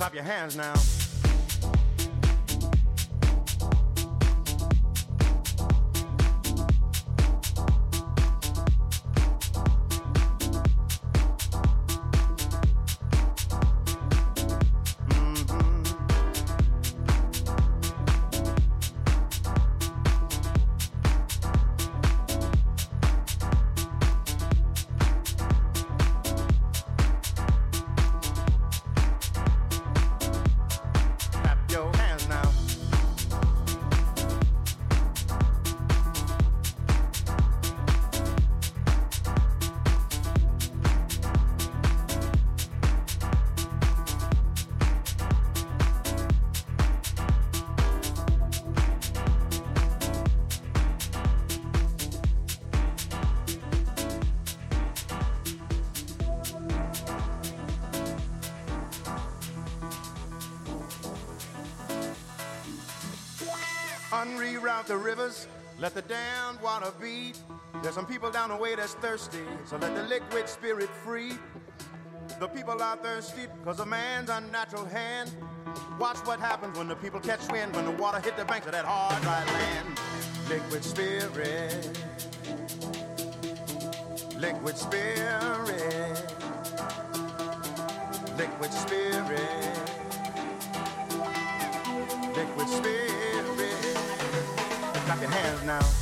Clap your hands now. There's some people down the way that's thirsty, so let the liquid spirit free. The people are thirsty because of man's unnatural hand. Watch what happens when the people catch wind, when the water hit the banks of that hard, dry land. Liquid spirit, liquid spirit, liquid spirit, liquid spirit. Clap your hands now.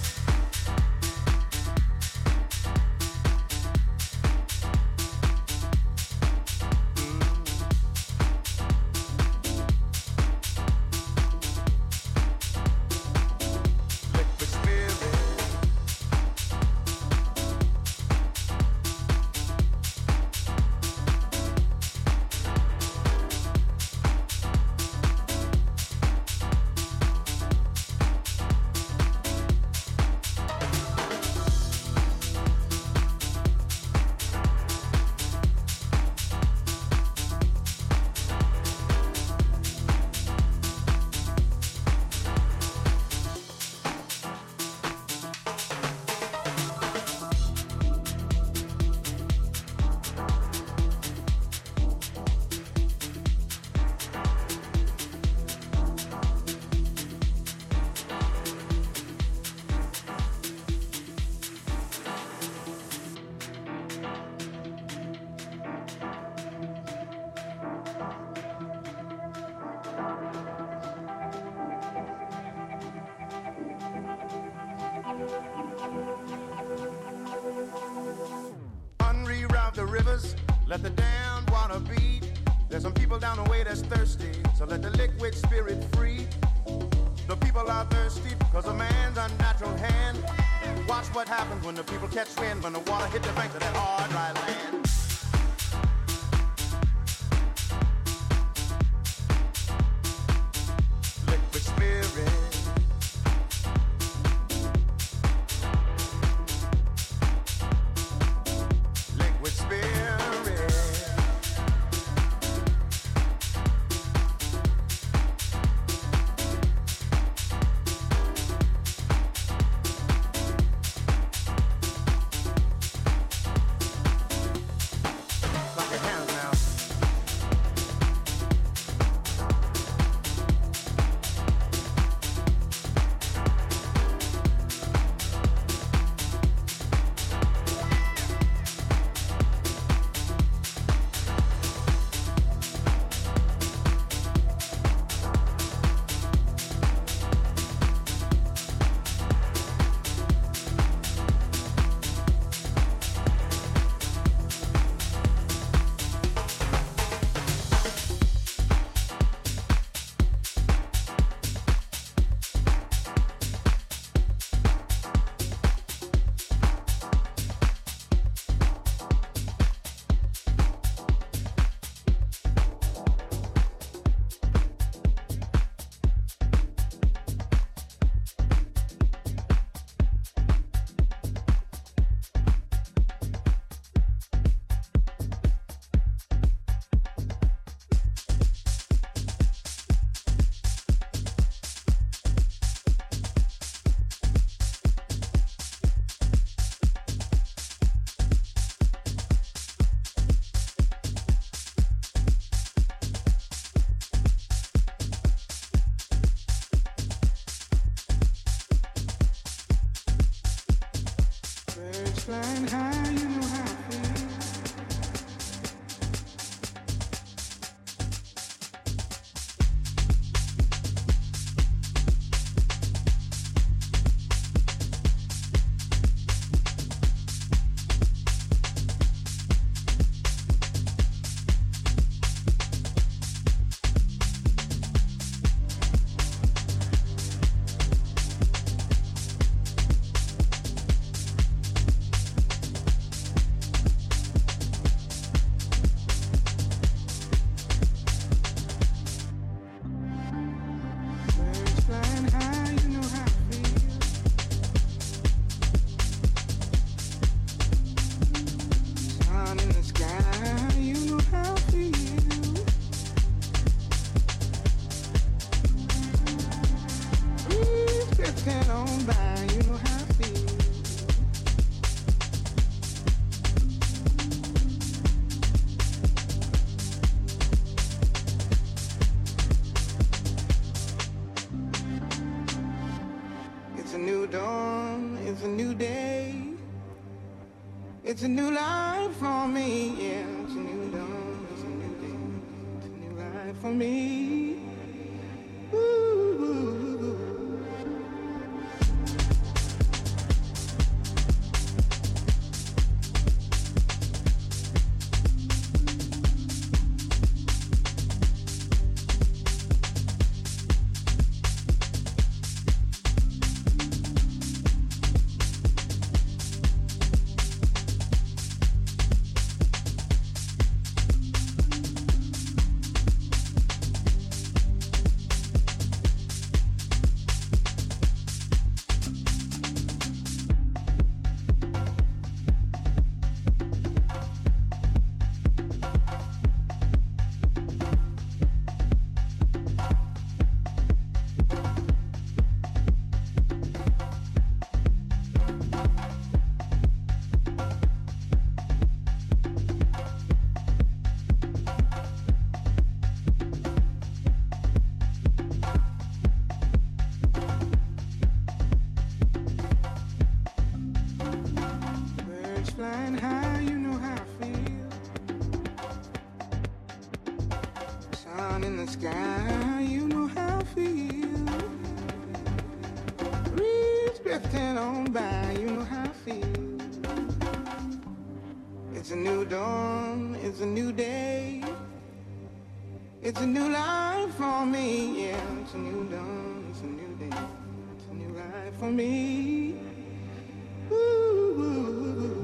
it's a new life. It's a new dawn, it's a new day. It's a new life for me, yeah. It's a new dawn, it's a new day. It's a new life for me. Ooh.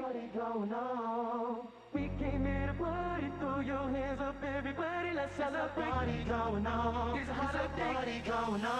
Party going on. We came here to party, throw your hands up, everybody, let's celebrate. Party going on. There's a holiday party going on.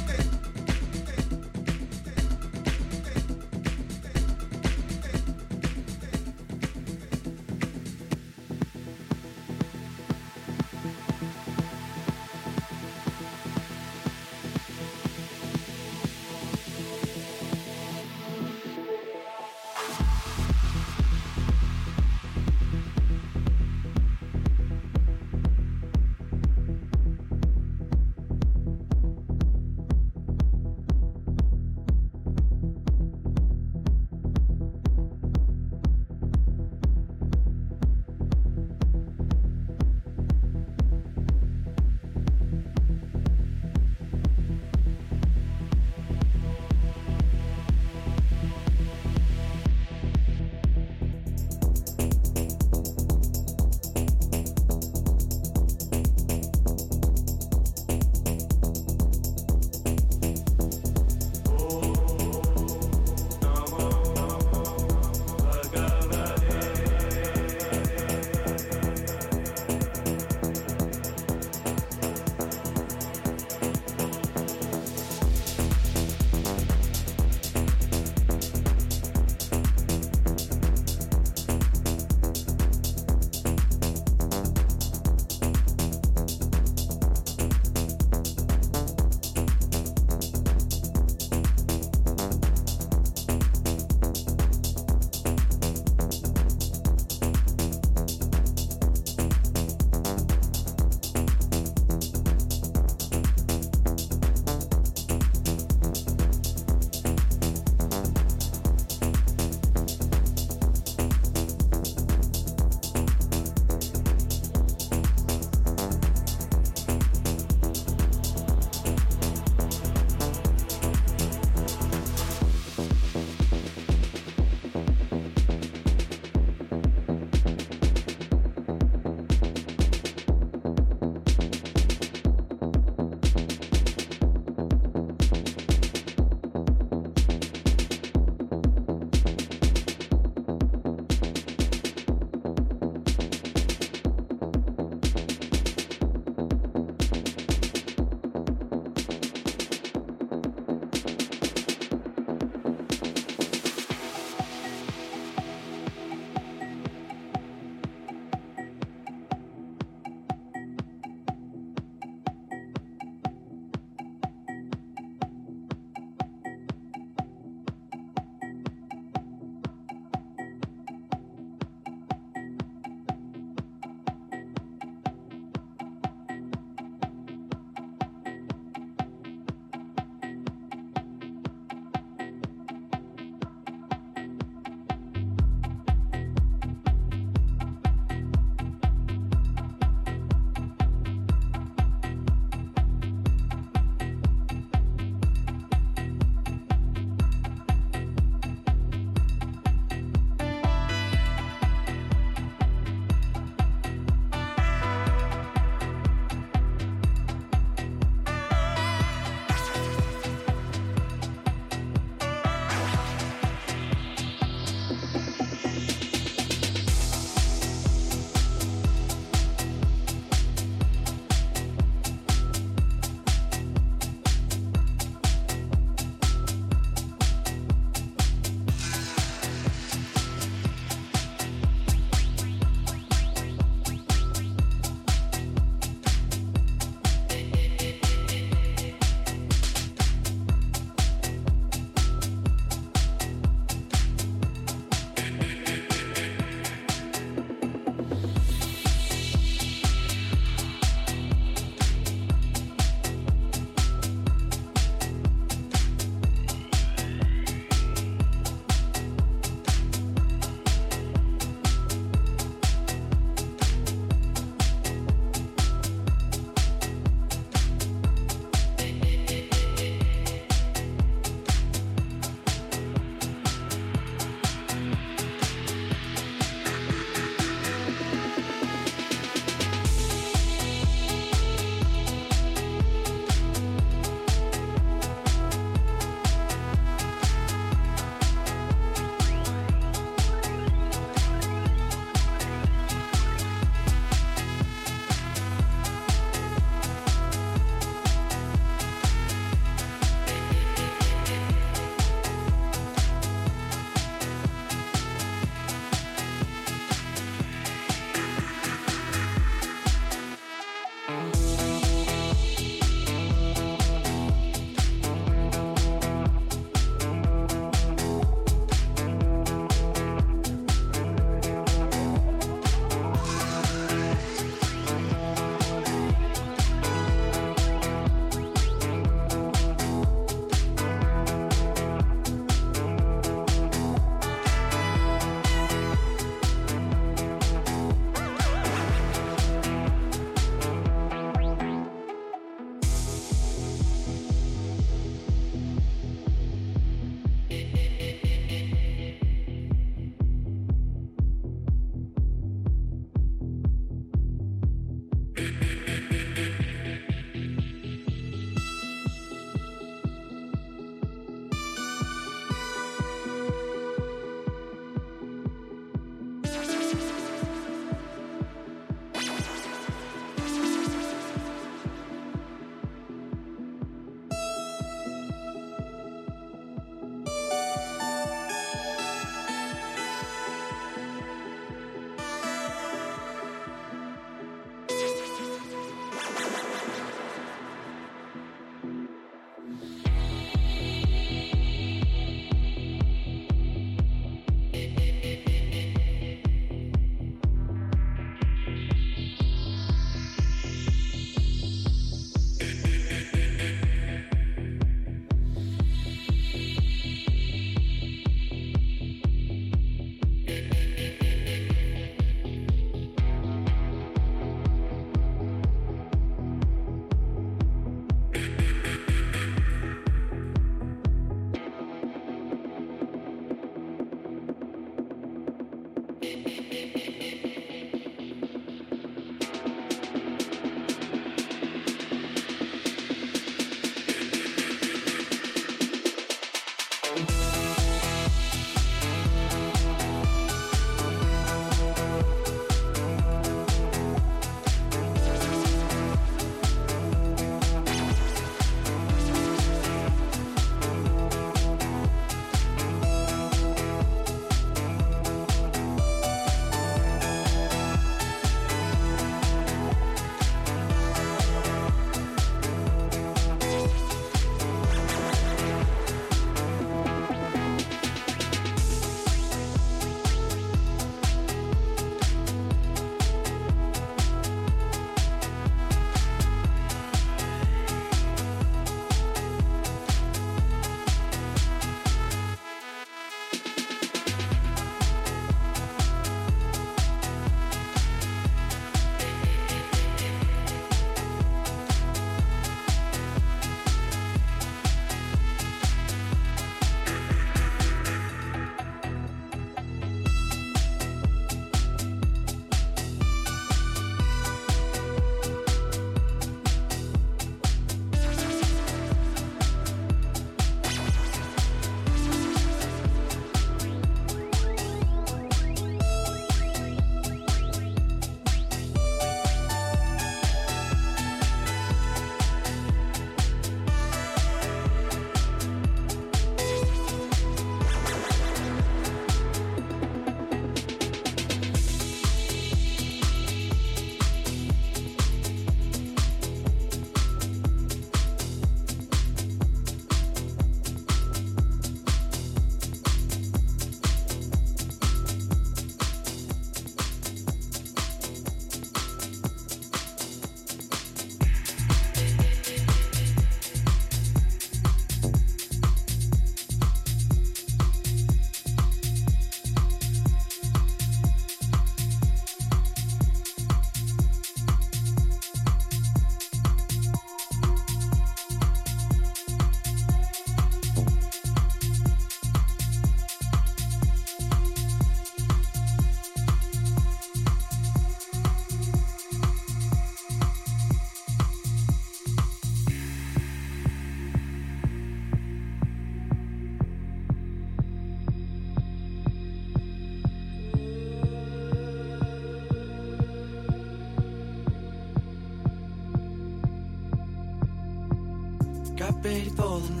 belli olmaz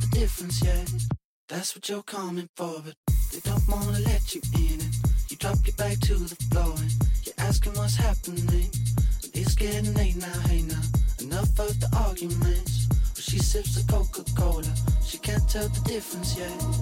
the difference yet. That's what you're coming for, but they don't wanna let you in. It you drop your back to the floor and you're asking what's happening. And it's getting late now, hey now. Enough of the arguments. But she sips the Coca Cola, she can't tell the difference yet.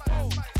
I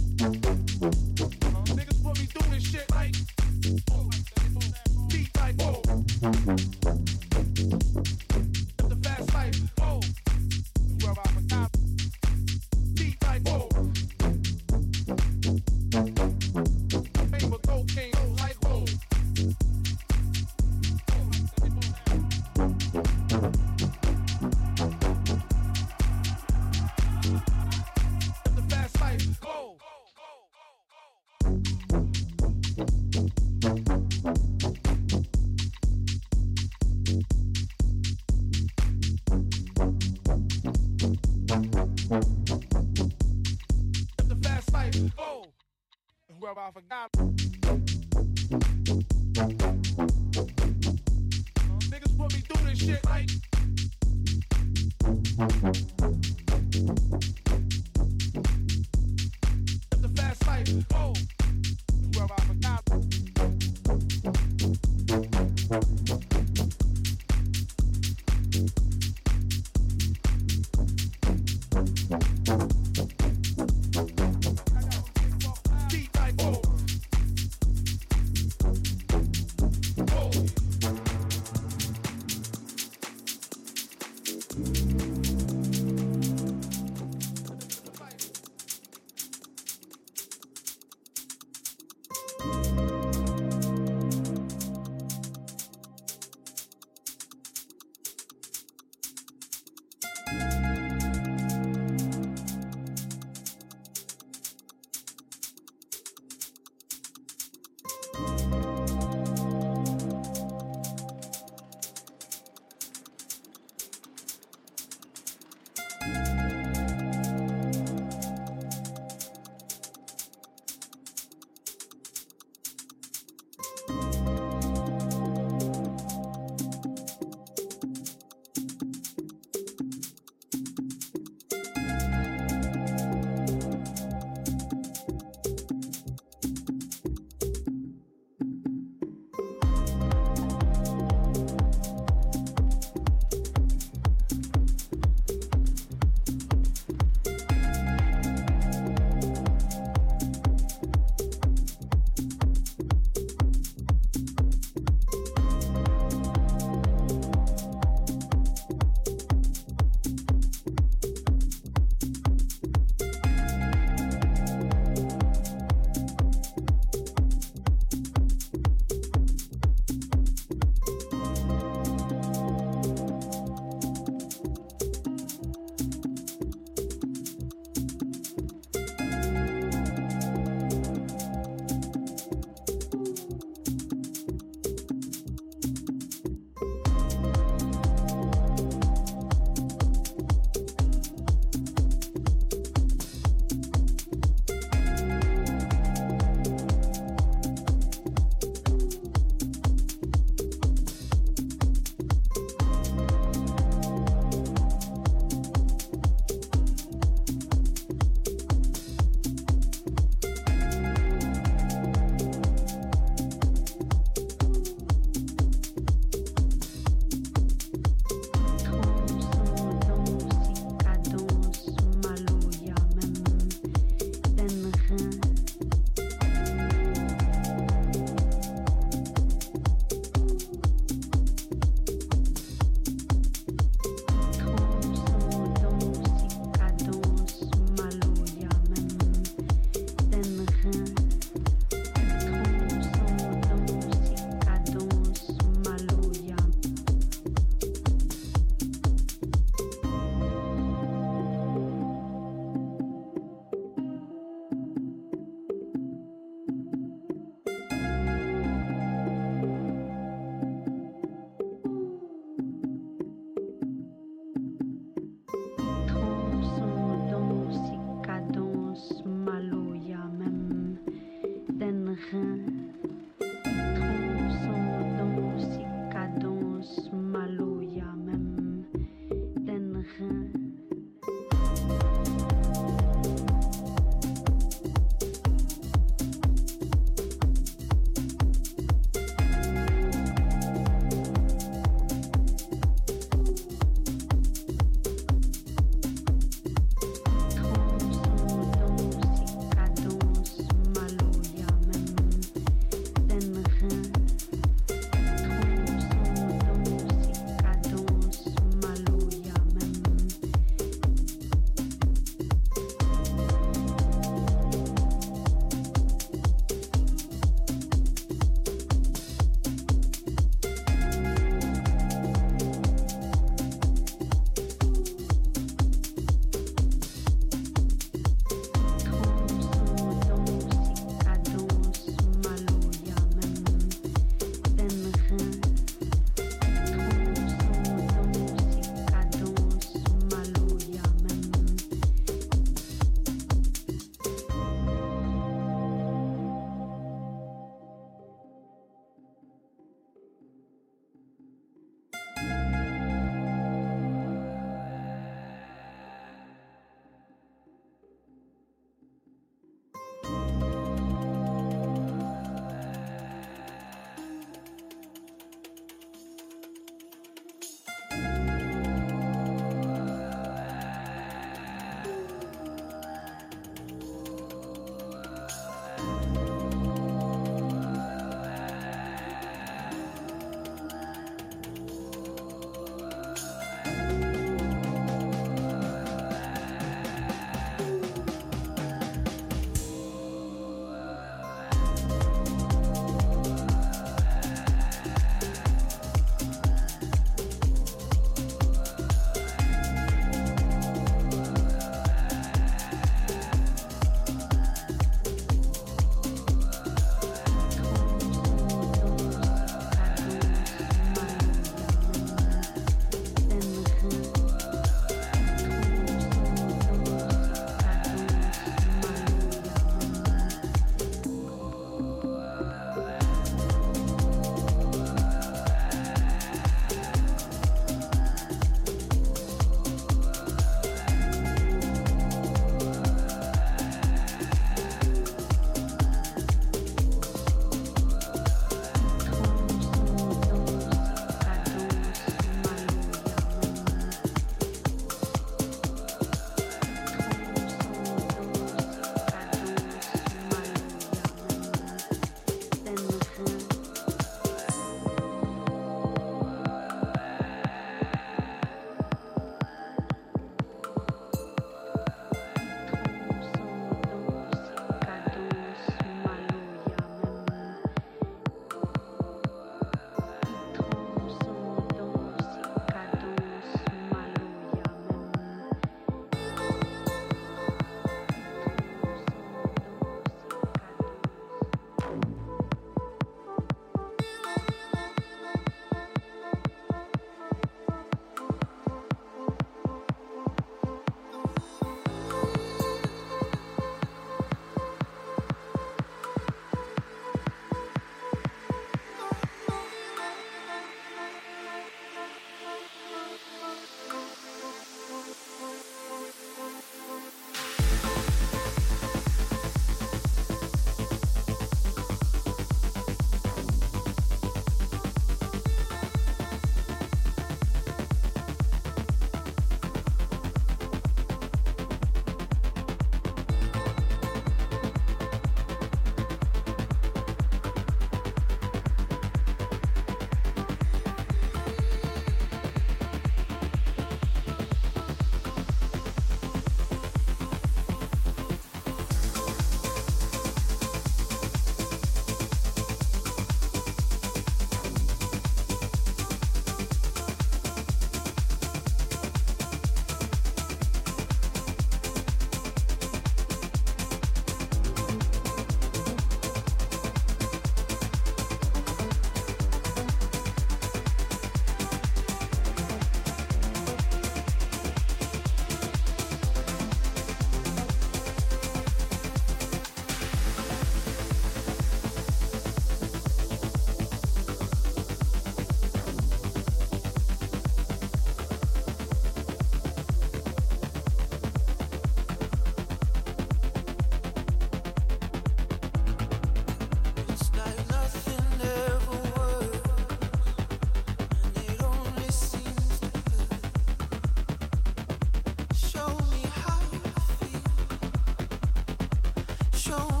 show.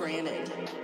granted.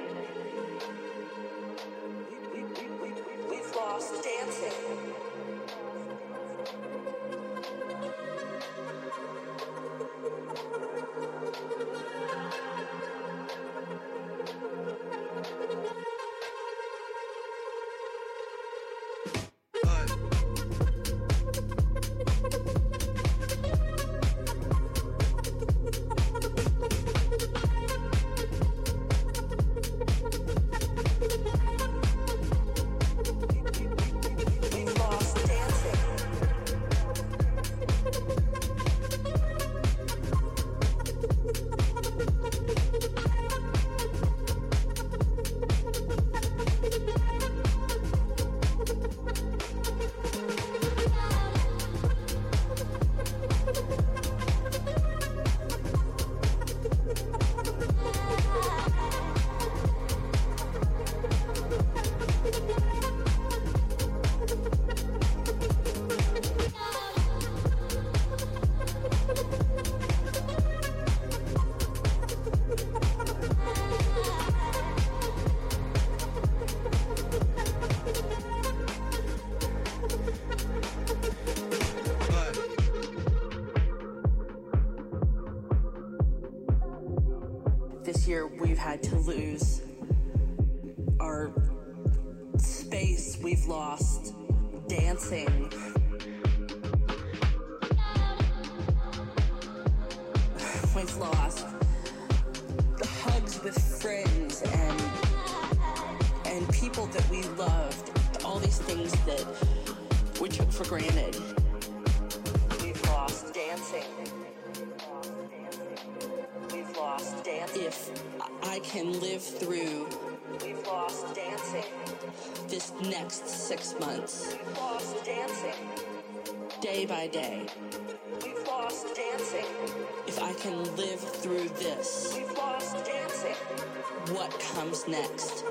comes next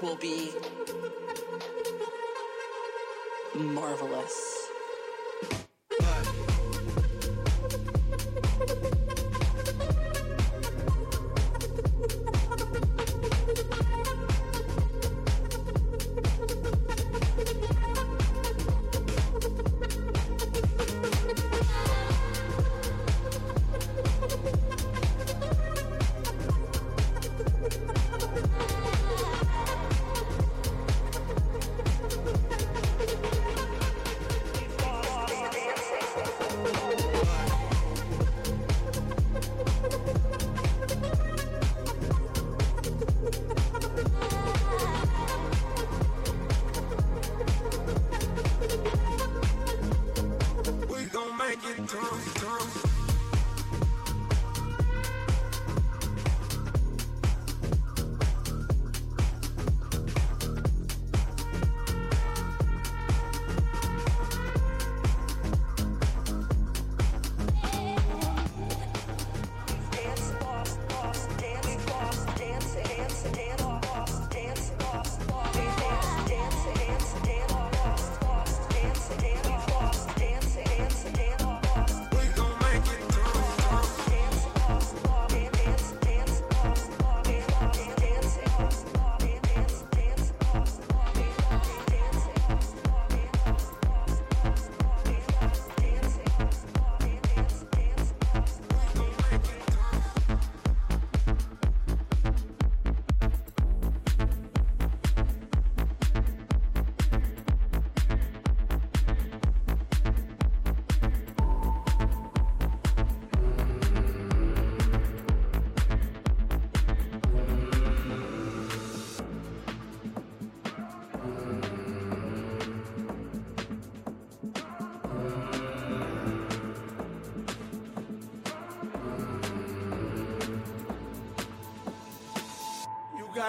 will be marvelous.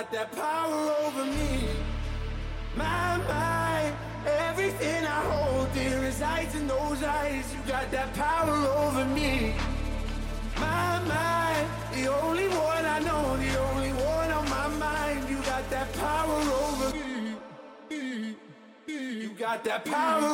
got that power over me. My mind, everything I hold dear resides in those eyes. You got that power over me. My mind, the only one I know, the only one on my mind. You got that power over me. You got that power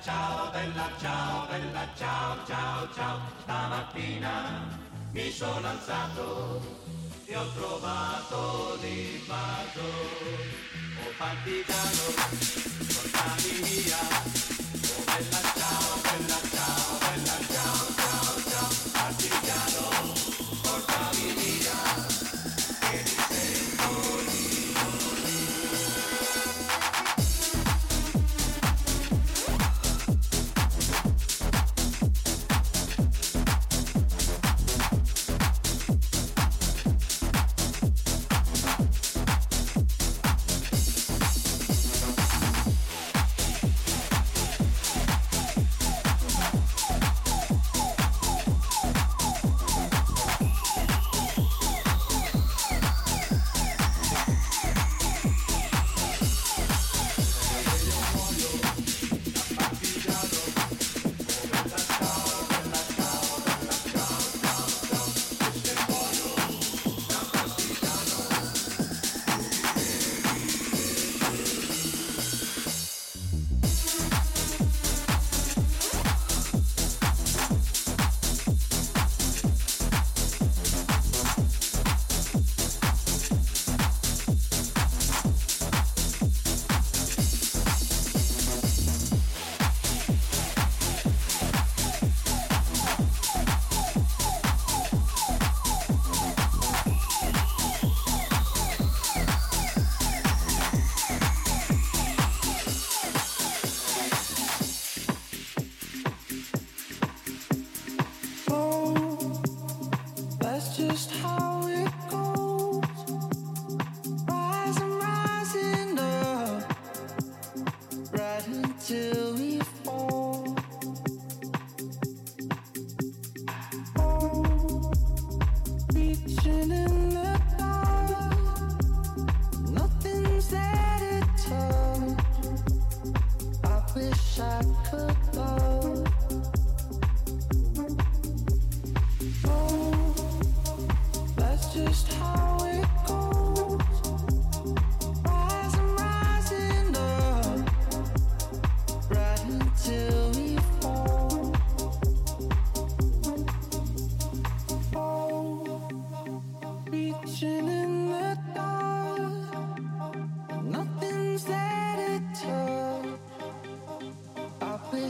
ciao, bella ciao, bella ciao, ciao, ciao. Stamattina mi sono alzato e ho trovato di l'invaso. Ho partigiano.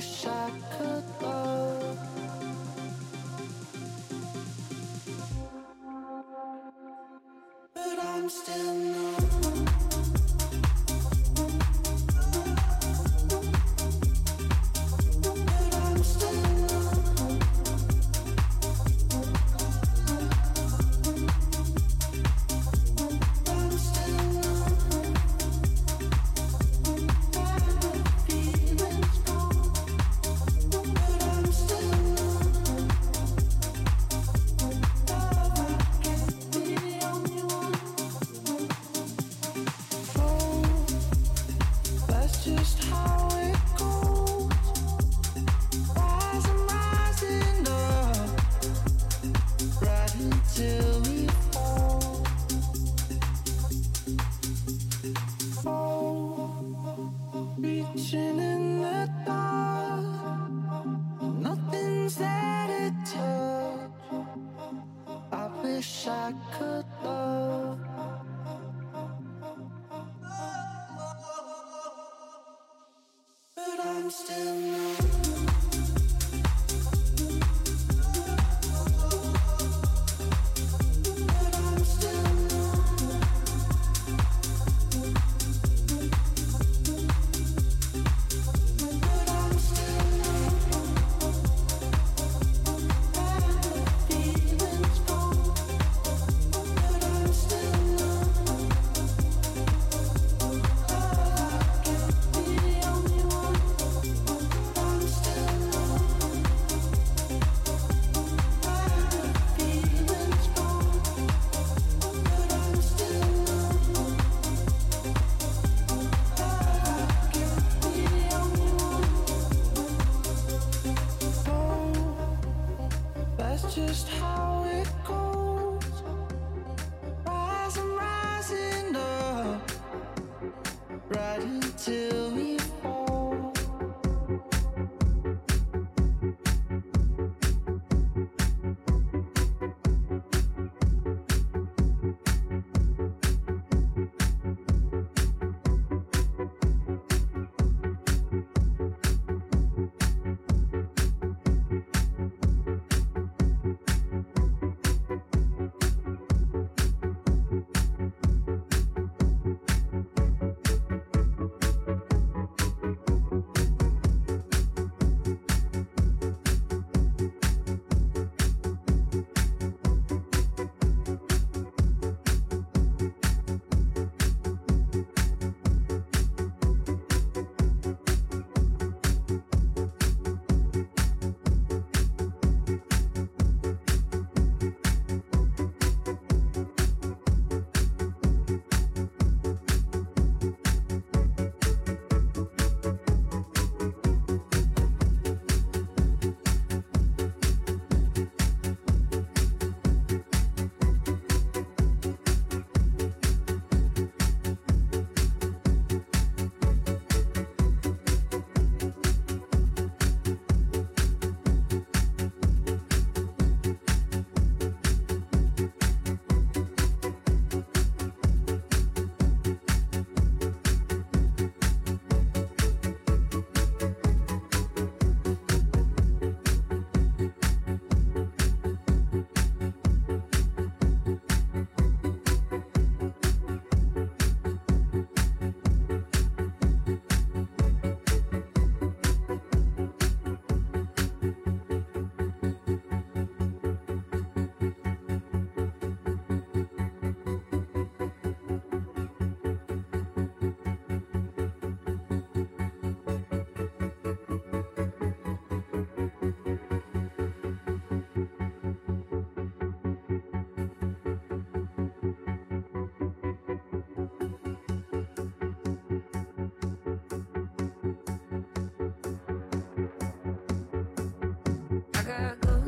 wish I could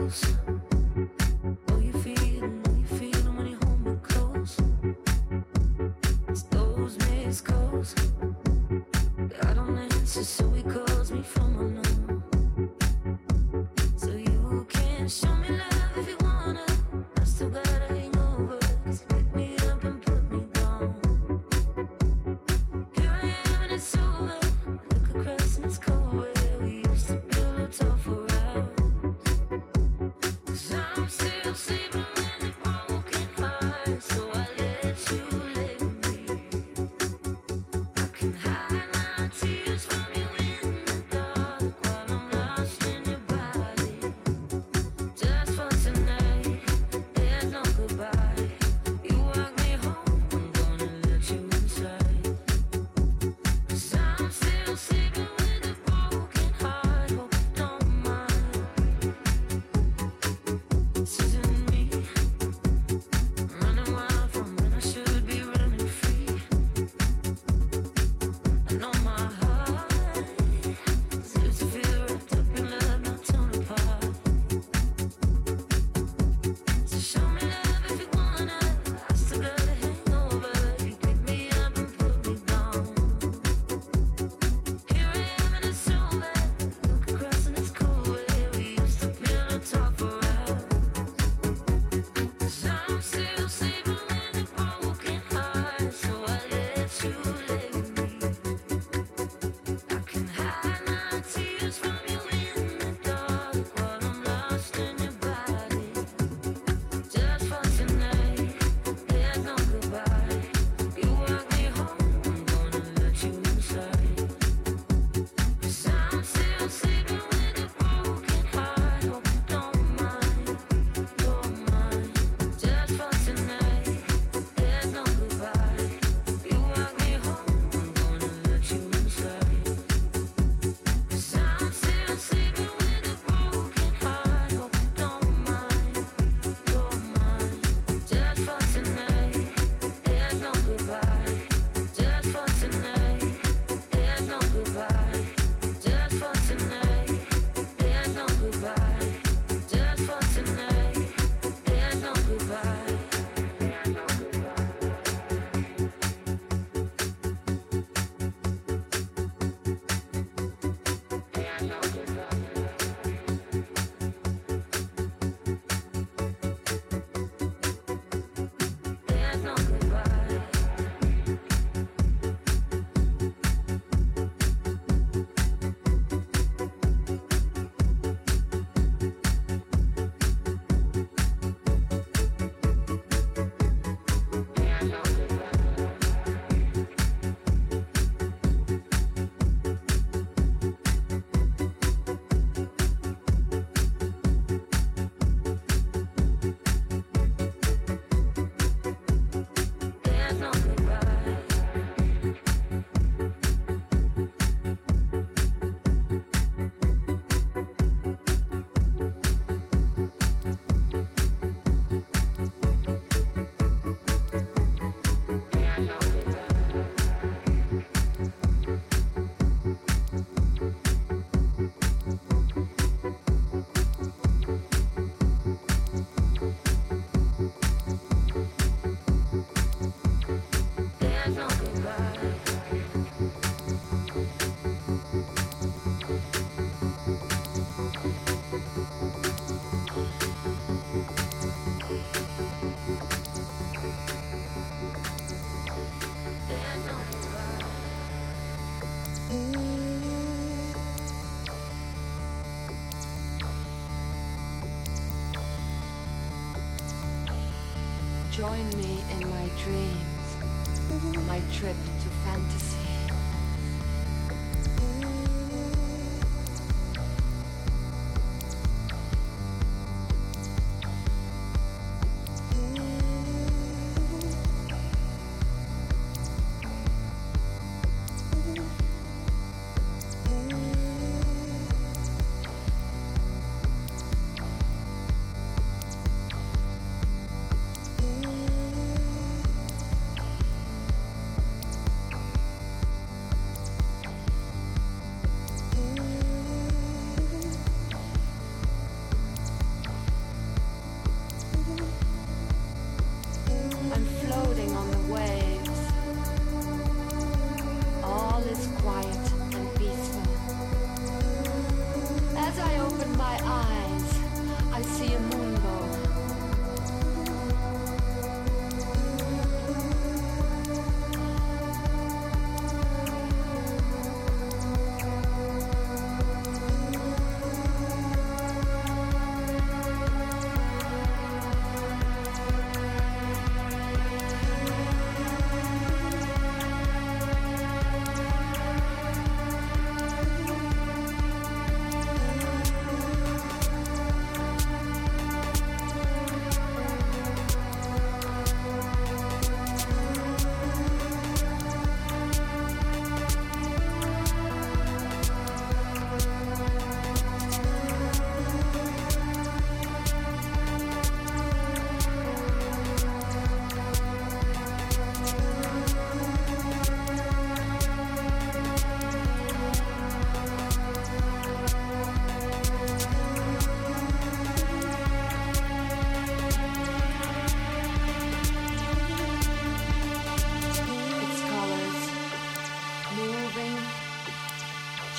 você.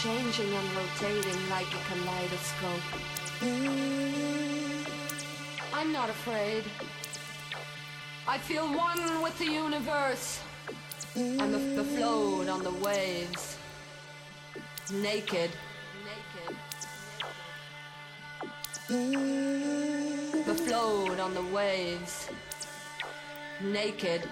Changing and rotating like a kaleidoscope. I'm not afraid. I feel one with the universe. I'm afloat on the waves. Naked. Naked. Afloat on the waves. Naked.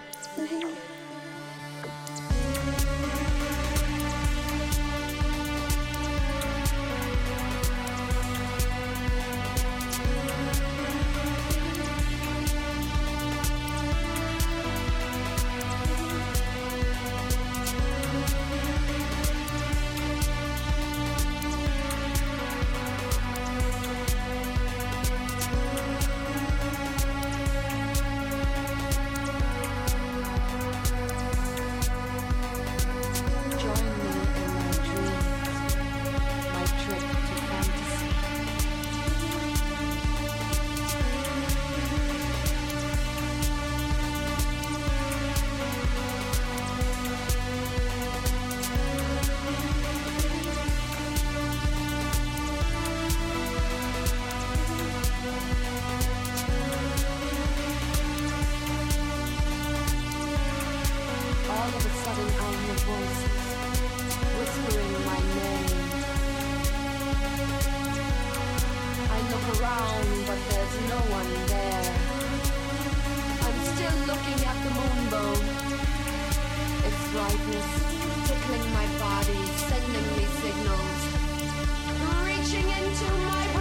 No one there. I'm still looking at the moonbow. Its brightness tickling my body, sending me signals, reaching into my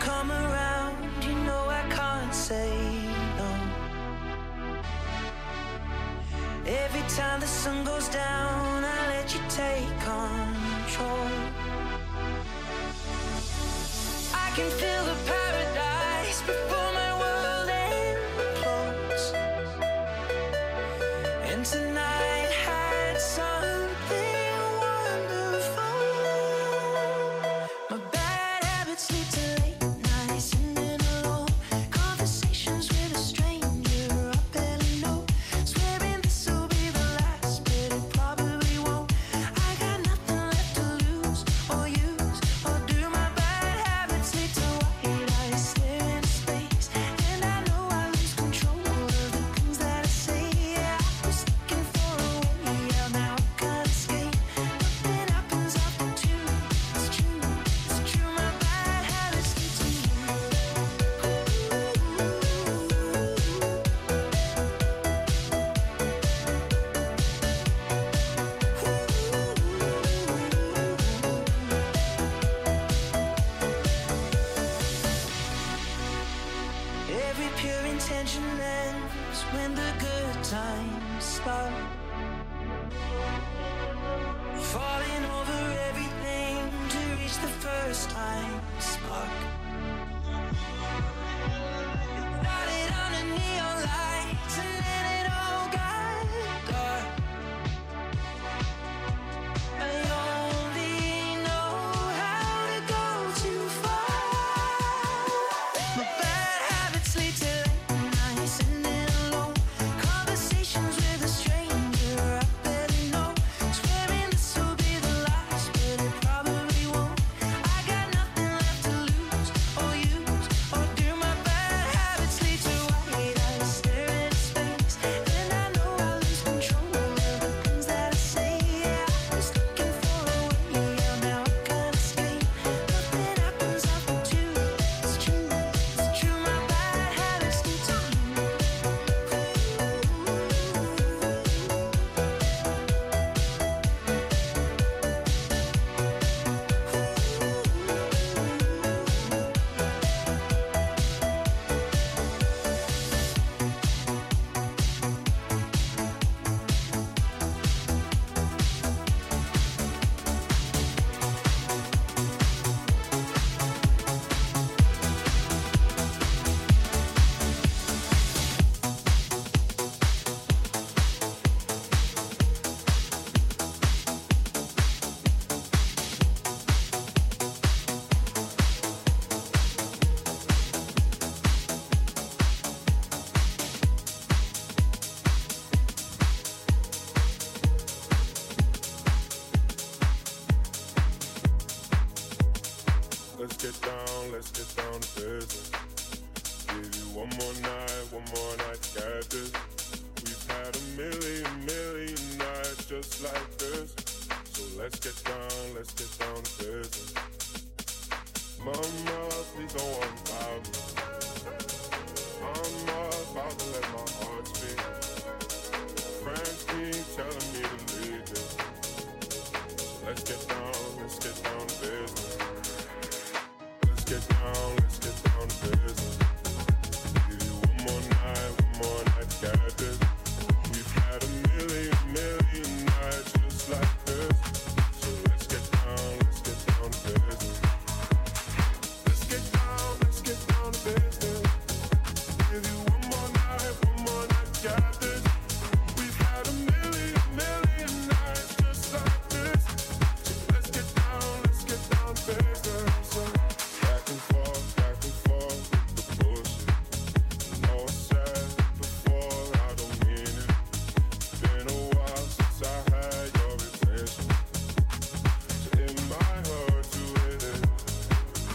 come around, you know I can't say no. Every time the sun goes down, I let you take control. I can feel the paradise before my world implodes. And tonight.